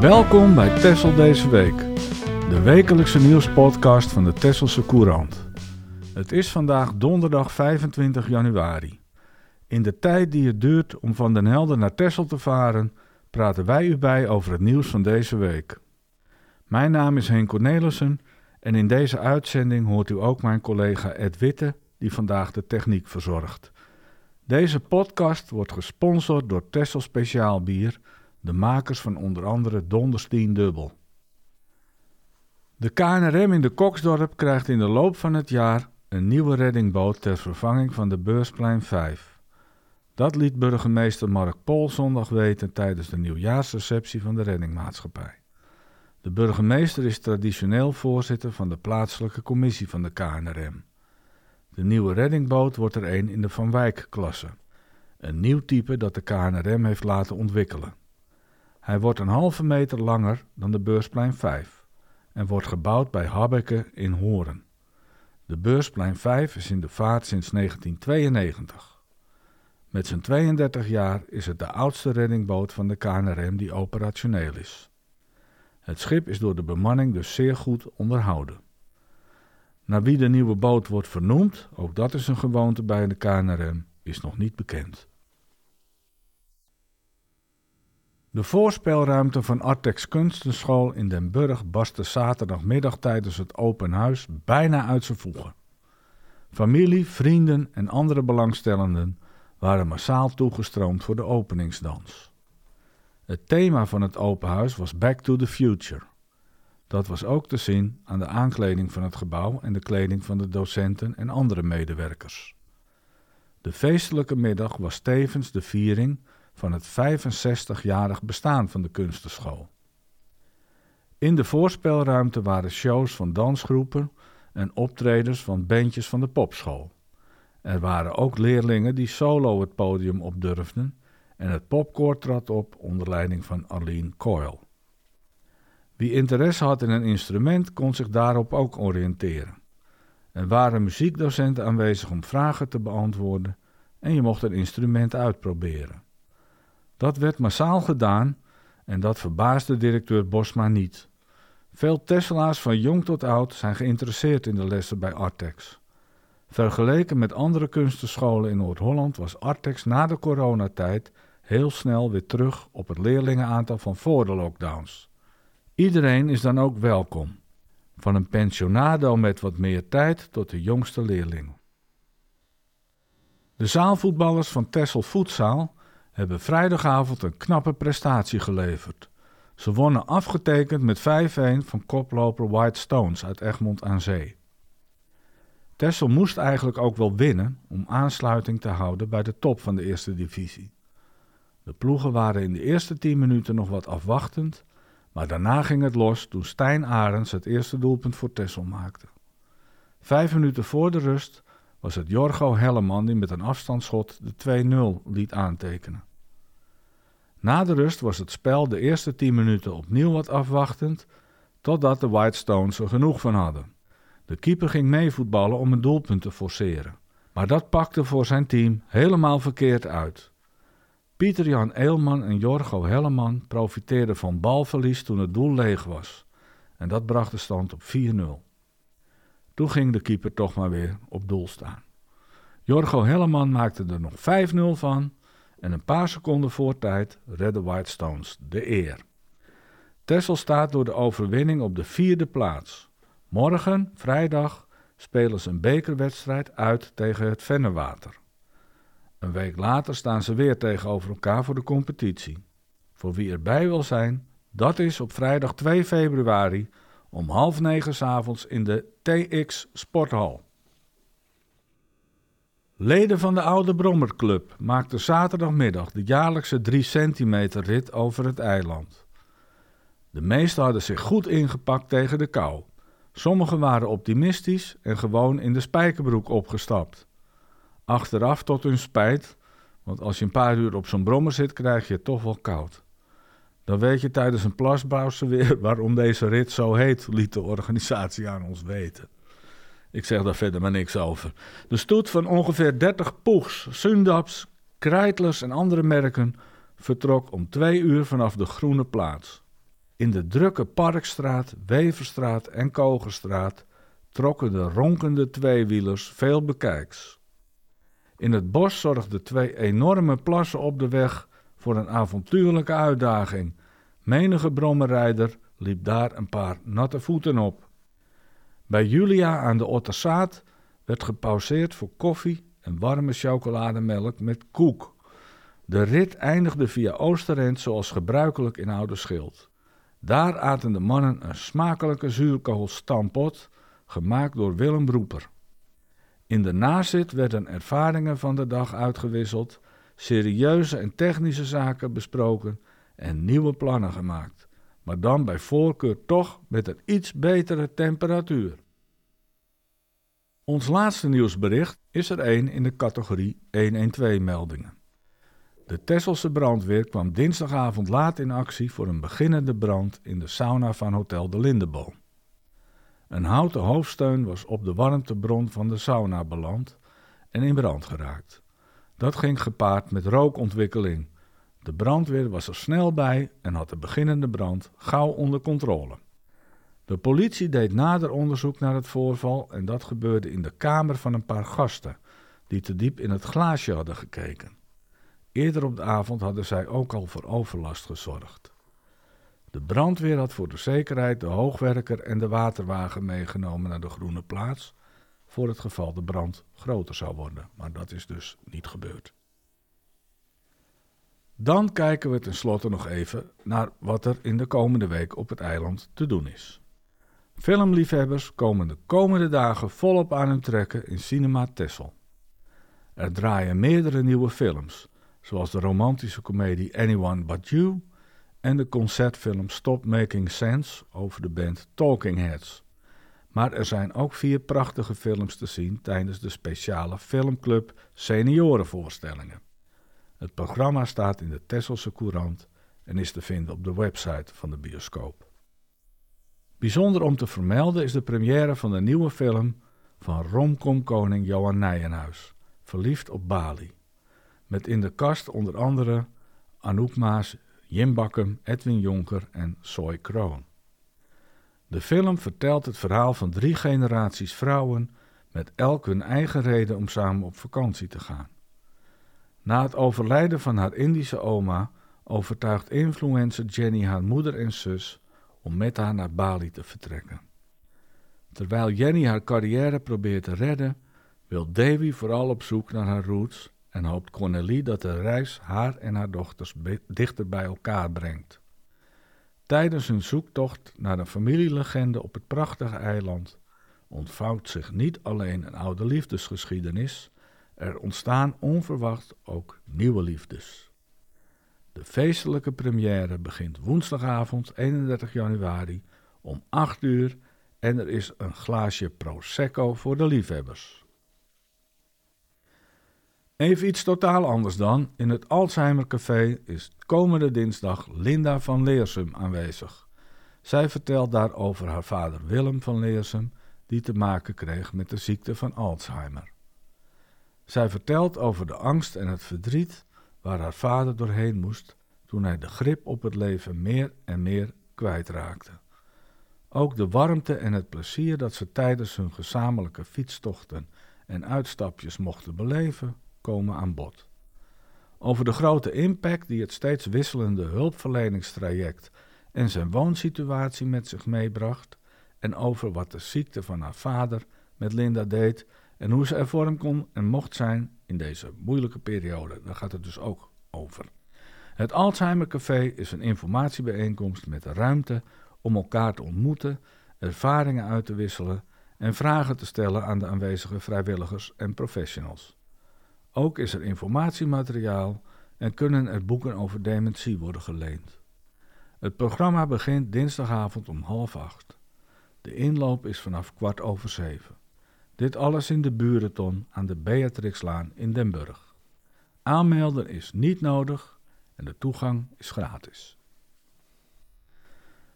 Welkom bij Tessel deze week, de wekelijkse nieuwspodcast van de Tesselse Courant. Het is vandaag donderdag 25 januari. In de tijd die het duurt om van Den Helder naar Tessel te varen, praten wij u bij over het nieuws van deze week. Mijn naam is Henk Cornelissen en in deze uitzending hoort u ook mijn collega Ed Witte, die vandaag de techniek verzorgt. Deze podcast wordt gesponsord door Tessel Speciaal Bier, de makers van onder andere Donderstien Dubbel. De KNRM in de Koksdorp krijgt in de loop van het jaar een nieuwe reddingboot ter vervanging van de Beursplein 5. Dat liet burgemeester Mark Pol zondag weten tijdens de nieuwjaarsreceptie van de reddingmaatschappij. De burgemeester is traditioneel voorzitter van de plaatselijke commissie van de KNRM. De nieuwe reddingboot wordt er een in de Van Wijk-klasse. Een nieuw type dat de KNRM heeft laten ontwikkelen. Hij wordt een halve meter langer dan de Beursplein 5 en wordt gebouwd bij Habbeke in Horen. De Beursplein 5 is in de vaart sinds 1992. Met zijn 32 jaar is het de oudste reddingboot van de KNRM die operationeel is. Het schip is door de bemanning dus zeer goed onderhouden. Naar wie de nieuwe boot wordt vernoemd, ook dat is een gewoonte bij de KNRM, is nog niet bekend. De voorspelruimte van Artex Kunstenschool in Den Burg barstte zaterdagmiddag tijdens het open huis bijna uit zijn voegen. Familie, vrienden en andere belangstellenden waren massaal toegestroomd voor de openingsdans. Het thema van het open huis was Back to the Future. Dat was ook te zien aan de aankleding van het gebouw en de kleding van de docenten en andere medewerkers. De feestelijke middag was tevens de viering van het 65-jarig bestaan van de kunstenschool. In de voorspelruimte waren shows van dansgroepen en optredens van bandjes van de popschool. Er waren ook leerlingen die solo het podium op durfden en het popkoor trad op onder leiding van Arlene Coyle. Wie interesse had in een instrument kon zich daarop ook oriënteren. Er waren muziekdocenten aanwezig om vragen te beantwoorden en je mocht een instrument uitproberen. Dat werd massaal gedaan en dat verbaasde directeur Bosma niet. Veel Tesla's van jong tot oud zijn geïnteresseerd in de lessen bij Artex. Vergeleken met andere kunstenscholen in Noord-Holland was Artex na de coronatijd heel snel weer terug op het leerlingenaantal van voor de lockdowns. Iedereen is dan ook welkom, van een pensionado met wat meer tijd tot de jongste leerlingen. De zaalvoetballers van Tessel Voetzaal hebben vrijdagavond een knappe prestatie geleverd. Ze wonnen afgetekend met 5-1 van koploper White Stones uit Egmond aan Zee. Tessel moest eigenlijk ook wel winnen om aansluiting te houden bij de top van de eerste divisie. De ploegen waren in de eerste 10 minuten nog wat afwachtend, maar daarna ging het los toen Stijn Arends het eerste doelpunt voor Tessel maakte. Vijf minuten voor de rust was het Jorgo Helleman die met een afstandsschot de 2-0 liet aantekenen. Na de rust was het spel de eerste 10 minuten opnieuw wat afwachtend, totdat de White Stones er genoeg van hadden. De keeper ging meevoetballen om een doelpunt te forceren, maar dat pakte voor zijn team helemaal verkeerd uit. Pieter-Jan Eelman en Jorgo Helleman profiteerden van balverlies toen het doel leeg was, en dat bracht de stand op 4-0. Toen ging de keeper toch maar weer op doel staan. Jorgo Helleman maakte er nog 5-0 van en een paar seconden voor tijd redde White Stones de eer. Tessel staat door de overwinning op de vierde plaats. Morgen, vrijdag, spelen ze een bekerwedstrijd uit tegen het Vennewater. Een week later staan ze weer tegenover elkaar voor de competitie. Voor wie erbij wil zijn, dat is op vrijdag 2 februari om half negen s avonds in de TX Sporthal. Leden van de Oude Brommerclub maakten zaterdagmiddag de jaarlijkse 3 centimeter rit over het eiland. De meesten hadden zich goed ingepakt tegen de kou. Sommigen waren optimistisch en gewoon in de spijkerbroek opgestapt. Achteraf tot hun spijt, want als je een paar uur op zo'n brommer zit, krijg je het toch wel koud. Dan weet je tijdens een plasbouwse weer waarom deze rit zo heet, liet de organisatie aan ons weten. Ik zeg daar verder maar niks over. De stoet van ongeveer 30 poegs, Sundaps, Kreitlers en andere merken vertrok om twee uur vanaf de Groene Plaats. In de drukke Parkstraat, Weverstraat en Kogerstraat trokken de ronkende tweewielers veel bekijks. In het bos zorgden twee enorme plassen op de weg voor een avontuurlijke uitdaging. Menige brommerrijder liep daar een paar natte voeten op. Bij Julia aan de Otterzaat werd gepauzeerd voor koffie en warme chocolademelk met koek. De rit eindigde via Oosterend zoals gebruikelijk in Oude Schild. Daar aten de mannen een smakelijke zuurkoolstampot, gemaakt door Willem Broeper. In de nazit werden ervaringen van de dag uitgewisseld, serieuze en technische zaken besproken en nieuwe plannen gemaakt, maar dan bij voorkeur toch met een iets betere temperatuur. Ons laatste nieuwsbericht is er één in de categorie 112-meldingen. De Tesselse brandweer kwam dinsdagavond laat in actie voor een beginnende brand in de sauna van Hotel de Lindeboom. Een houten hoofdsteun was op de warmtebron van de sauna beland en in brand geraakt. Dat ging gepaard met rookontwikkeling. De brandweer was er snel bij en had de beginnende brand gauw onder controle. De politie deed nader onderzoek naar het voorval en dat gebeurde in de kamer van een paar gasten die te diep in het glaasje hadden gekeken. Eerder op de avond hadden zij ook al voor overlast gezorgd. De brandweer had voor de zekerheid de hoogwerker en de waterwagen meegenomen naar de Groene Plaats, voor het geval de brand groter zou worden, maar dat is dus niet gebeurd. Dan kijken we tenslotte nog even naar wat er in de komende week op het eiland te doen is. Filmliefhebbers komen de komende dagen volop aan hun trekken in Cinema Tessel. Er draaien meerdere nieuwe films, zoals de romantische komedie Anyone But You en de concertfilm Stop Making Sense over de band Talking Heads. Maar er zijn ook vier prachtige films te zien tijdens de speciale Filmclub Seniorenvoorstellingen. Het programma staat in de Tesselse Courant en is te vinden op de website van de bioscoop. Bijzonder om te vermelden is de première van de nieuwe film van romcomkoning Johan Nijenhuis, Verliefd op Bali. Met in de kast onder andere Anouk Maas, Jim Bakkum, Edwin Jonker en Soy Kroon. De film vertelt het verhaal van drie generaties vrouwen met elk hun eigen reden om samen op vakantie te gaan. Na het overlijden van haar Indische oma overtuigt influencer Jenny haar moeder en zus om met haar naar Bali te vertrekken. Terwijl Jenny haar carrière probeert te redden, wil Davy vooral op zoek naar haar roots en hoopt Cornelie dat de reis haar en haar dochters dichter bij elkaar brengt. Tijdens hun zoektocht naar een familielegende op het prachtige eiland ontvouwt zich niet alleen een oude liefdesgeschiedenis, er ontstaan onverwacht ook nieuwe liefdes. De feestelijke première begint woensdagavond 31 januari om 8 uur en er is een glaasje Prosecco voor de liefhebbers. Even iets totaal anders dan. In het Alzheimer Café is komende dinsdag Linda van Leersum aanwezig. Zij vertelt daar over haar vader Willem van Leersum, die te maken kreeg met de ziekte van Alzheimer. Zij vertelt over de angst en het verdriet waar haar vader doorheen moest toen hij de grip op het leven meer en meer kwijtraakte. Ook de warmte en het plezier dat ze tijdens hun gezamenlijke fietstochten en uitstapjes mochten beleven, komen aan bod. Over de grote impact die het steeds wisselende hulpverleningstraject en zijn woonsituatie met zich meebracht, en over wat de ziekte van haar vader met Linda deed en hoe ze er vorm kon en mocht zijn in deze moeilijke periode. Daar gaat het dus ook over. Het Alzheimer Café is een informatiebijeenkomst met ruimte om elkaar te ontmoeten, ervaringen uit te wisselen en vragen te stellen aan de aanwezige vrijwilligers en professionals. Ook is er informatiemateriaal en kunnen er boeken over dementie worden geleend. Het programma begint dinsdagavond om half acht. De inloop is vanaf kwart over zeven. Dit alles in de Burenton aan de Beatrixlaan in Den Burg. Aanmelden is niet nodig en de toegang is gratis.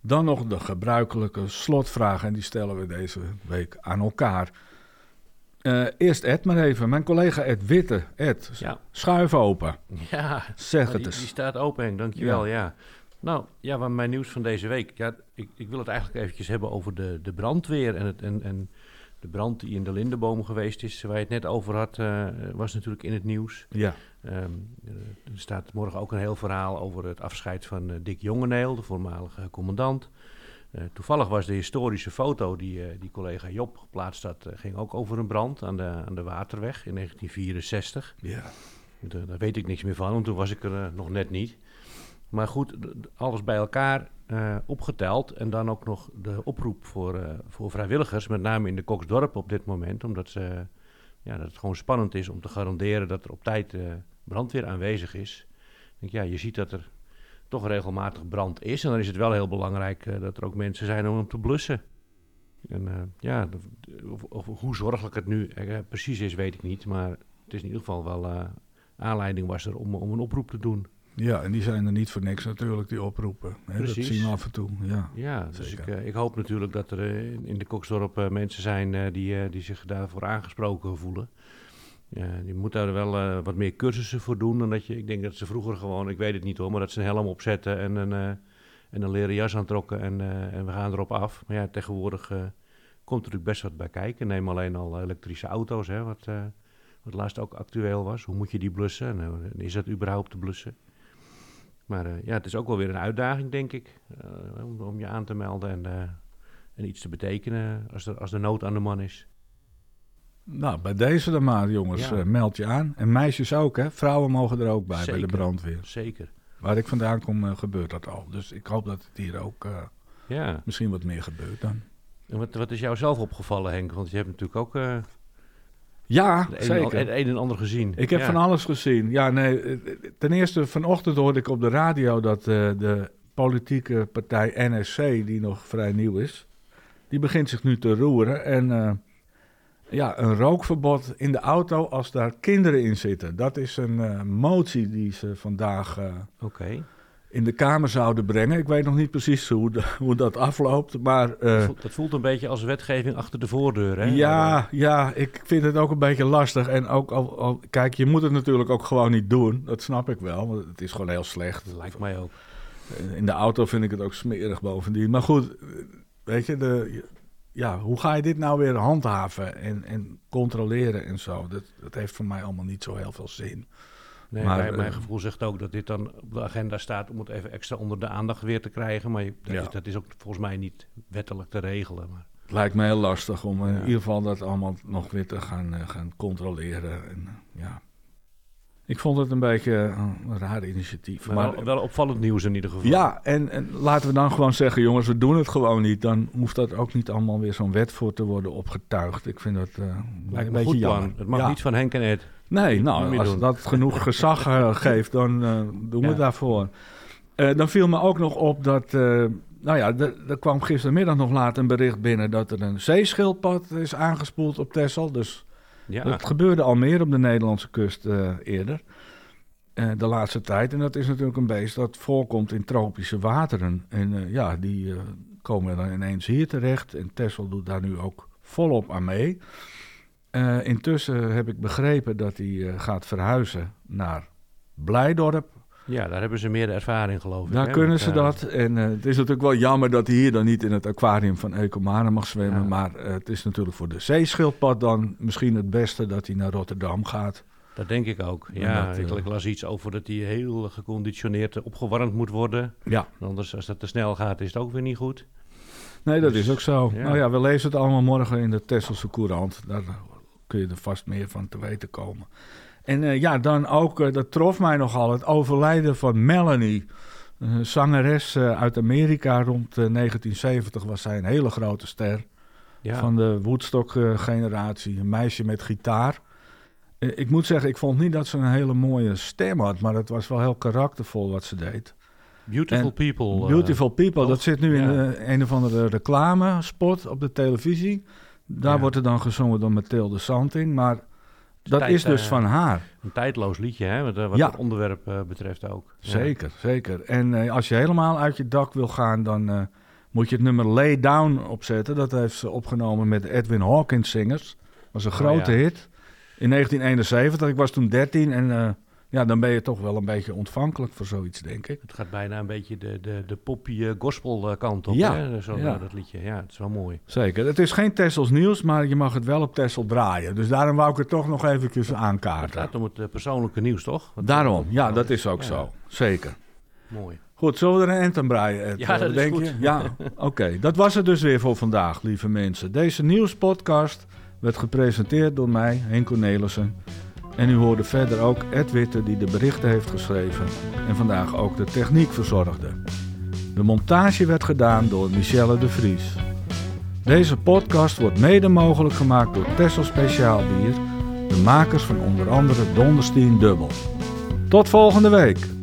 Dan nog de gebruikelijke slotvragen en die stellen we deze week aan elkaar. Uh, eerst Ed maar even. Mijn collega Ed Witte. Ed, ja. schuif open. Ja, zeg het eens. Die staat open, dankjewel. Ja. ja. Nou, ja, wat mijn nieuws van deze week. Ja, ik, ik wil het eigenlijk eventjes hebben over de, de brandweer en, het, en, en de brand die in de Lindenboom geweest is, waar je het net over had, uh, was natuurlijk in het nieuws. Ja. Um, er staat morgen ook een heel verhaal over het afscheid van uh, Dick Jongeneel, de voormalige commandant. Uh, toevallig was de historische foto die, die collega Job geplaatst had, ging ook over een brand aan de, aan de Waterweg in 1964. Ja. Daar weet ik niks meer van, want toen was ik er nog net niet. Maar goed, alles bij elkaar uh, opgeteld. En dan ook nog de oproep voor, uh, voor vrijwilligers, met name in de Koksdorp op dit moment. Omdat ze, ja, dat het gewoon spannend is om te garanderen dat er op tijd uh, brandweer aanwezig is. Denk, ja, je ziet dat er toch regelmatig brand is. En dan is het wel heel belangrijk dat er ook mensen zijn om hem te blussen. En ja, hoe zorgelijk het nu precies is, weet ik niet. Maar het is in ieder geval wel aanleiding was er om, om een oproep te doen. Ja, en die zijn er niet voor niks natuurlijk, die oproepen. Hè, dat zien we af en toe. Ja, ja dus ik, uh, ik, hoop natuurlijk dat er uh, in de Koksdorp uh, mensen zijn die, die zich daarvoor aangesproken voelen. die moeten daar wel wat meer cursussen voor doen dan dat je... Ik denk dat ze vroeger gewoon, ik weet het niet hoor, maar dat ze een helm opzetten en een, en een leren jas aantrokken en, en we gaan erop af. Maar ja, tegenwoordig komt er natuurlijk best wat bij kijken. Neem alleen al elektrische auto's, hè, wat, wat laatst ook actueel was. Hoe moet je die blussen en is dat überhaupt te blussen? Maar uh, ja, het is ook wel weer een uitdaging, denk ik, uh, om, om, je aan te melden en, uh, en iets te betekenen als, er, als de nood aan de man is. Nou, bij deze dan maar, jongens, ja. meld je aan. En meisjes ook, hè? Vrouwen mogen er ook bij, zeker, bij de brandweer. Zeker. Waar ik vandaan kom, gebeurt dat al. Dus ik hoop dat het hier ook ja. misschien wat meer gebeurt dan. En wat, wat is jou zelf opgevallen, Henk? Want je hebt natuurlijk ook ja, een zeker. Het een en ander gezien. Ik heb ja. van alles gezien. Ja, nee. eh, Ten eerste, vanochtend hoorde ik op de radio dat uh, de politieke partij NSC, die nog vrij nieuw is, die begint zich nu te roeren. En uh, ja, een rookverbod in de auto als daar kinderen in zitten. Dat is een uh, motie die ze vandaag okay. In de Kamer zouden brengen. Ik weet nog niet precies hoe, de, hoe dat afloopt, maar... Uh, dat, voelt, dat, voelt, een beetje als wetgeving achter de voordeur, hè? Ja, ja, ik vind het ook een beetje lastig. En ook al, al, kijk, je moet het natuurlijk ook gewoon niet doen. Dat snap ik wel, want het is gewoon heel slecht. Dat lijkt mij ook. In de auto vind ik het ook smerig bovendien. Maar goed, weet je, de, ja, hoe ga je dit nou weer handhaven en, en controleren en zo? Dat, dat heeft voor mij allemaal niet zo heel veel zin. Nee, maar, mijn, mijn, gevoel zegt ook dat dit dan op de agenda staat om het even extra onder de aandacht weer te krijgen. Maar dat, ja. is, dat is ook volgens mij niet wettelijk te regelen. Maar... Het lijkt me heel lastig om ja. in ieder geval dat allemaal nog weer te gaan, uh, gaan controleren. En, uh, ja. Ik vond het een beetje een raar initiatief. Maar, maar wel, wel, opvallend nieuws in ieder geval. Ja, en, en, laten we dan gewoon zeggen, jongens, we doen het gewoon niet. Dan hoeft dat ook niet allemaal weer zo'n wet voor te worden opgetuigd. Ik vind dat uh, lijkt een beetje goed jammer. Het mag ja. niet van Henk en Ed. Nee, nou, als doen. dat genoeg gezag uh, geeft, dan uh, doen we ja. daarvoor. Uh, dan viel me ook nog op dat, nou ja, er kwam gistermiddag nog laat een bericht binnen dat er een zeeschildpad is aangespoeld op Texel. Dus ja. dat gebeurde al meer op de Nederlandse kust eerder, de laatste tijd. En dat is natuurlijk een beest dat voorkomt in tropische wateren. En ja, die komen dan ineens hier terecht. En Texel doet daar nu ook volop aan mee. Uh, intussen heb ik begrepen dat hij uh, gaat verhuizen naar Blijdorp. Ja, daar hebben ze meer ervaring geloof ik. Daar hè? kunnen Met, ze uh, dat. En het is natuurlijk wel jammer dat hij hier dan niet in het aquarium van Ecomane mag zwemmen. Ja. Maar het is natuurlijk voor de zeeschildpad dan misschien het beste dat hij naar Rotterdam gaat. Dat denk ik ook. Ja, dat, ik las iets over dat hij heel geconditioneerd opgewarmd moet worden. Ja. Anders, als dat te snel gaat, is het ook weer niet goed. Nee, dat dus, is ook zo. Ja. Nou ja, we lezen het allemaal morgen in de Tesselse Courant. Daar kun je er vast meer van te weten komen. En uh, ja, dan ook, uh, dat trof mij nogal, het overlijden van Melanie. Een zangeres uh, uit Amerika rond 1970 was zij een hele grote ster. Ja. Van de Woodstock-generatie. Een meisje met gitaar. ik moet zeggen, ik vond niet dat ze een hele mooie stem had, maar het was wel heel karaktervol wat ze deed. Beautiful en People. Beautiful People, dat zit nu ja. in een of andere reclamespot op de televisie. Daar ja. wordt er dan gezongen door Mathilde Santing, maar dat Tijd, is dus uh, van haar. Een tijdloos liedje, hè, wat, wat ja. het onderwerp uh, betreft ook. Zeker, ja. zeker. En uh, als je helemaal uit je dak wil gaan, dan moet je het nummer Lay Down opzetten. Dat heeft ze opgenomen met Edwin Hawkins Singers. Dat was een grote oh, hit in 1971. Ik was toen 13 en ja, dan ben je toch wel een beetje ontvankelijk voor zoiets, denk ik. Het gaat bijna een beetje de, de, de poppy gospel eh, kant op, Ja, hè? Zo, ja. dat liedje. Ja, het is wel mooi. Zeker. Het is geen Tessels nieuws, maar je mag het wel op Tessel draaien. Dus daarom wou ik het toch nog eventjes Het aankaarten. gaat om het eh, persoonlijke nieuws, toch? Daarom, ja, dat is ook Ja. zo. Zeker. Mooi. Goed, zullen we er een anthem breien? Ed? Ja, dat is denk goed. Je? Ja, oké. Dat was het dus weer voor vandaag, lieve mensen. Deze nieuwspodcast werd gepresenteerd door mij, Henk Cornelissen. En u hoorde verder ook Ed Witte, die de berichten heeft geschreven en vandaag ook de techniek verzorgde. De montage werd gedaan door Michelle de Vries. Deze podcast wordt mede mogelijk gemaakt door Tessel Speciaal Bier, de makers van onder andere Donderstien Dubbel. Tot volgende week!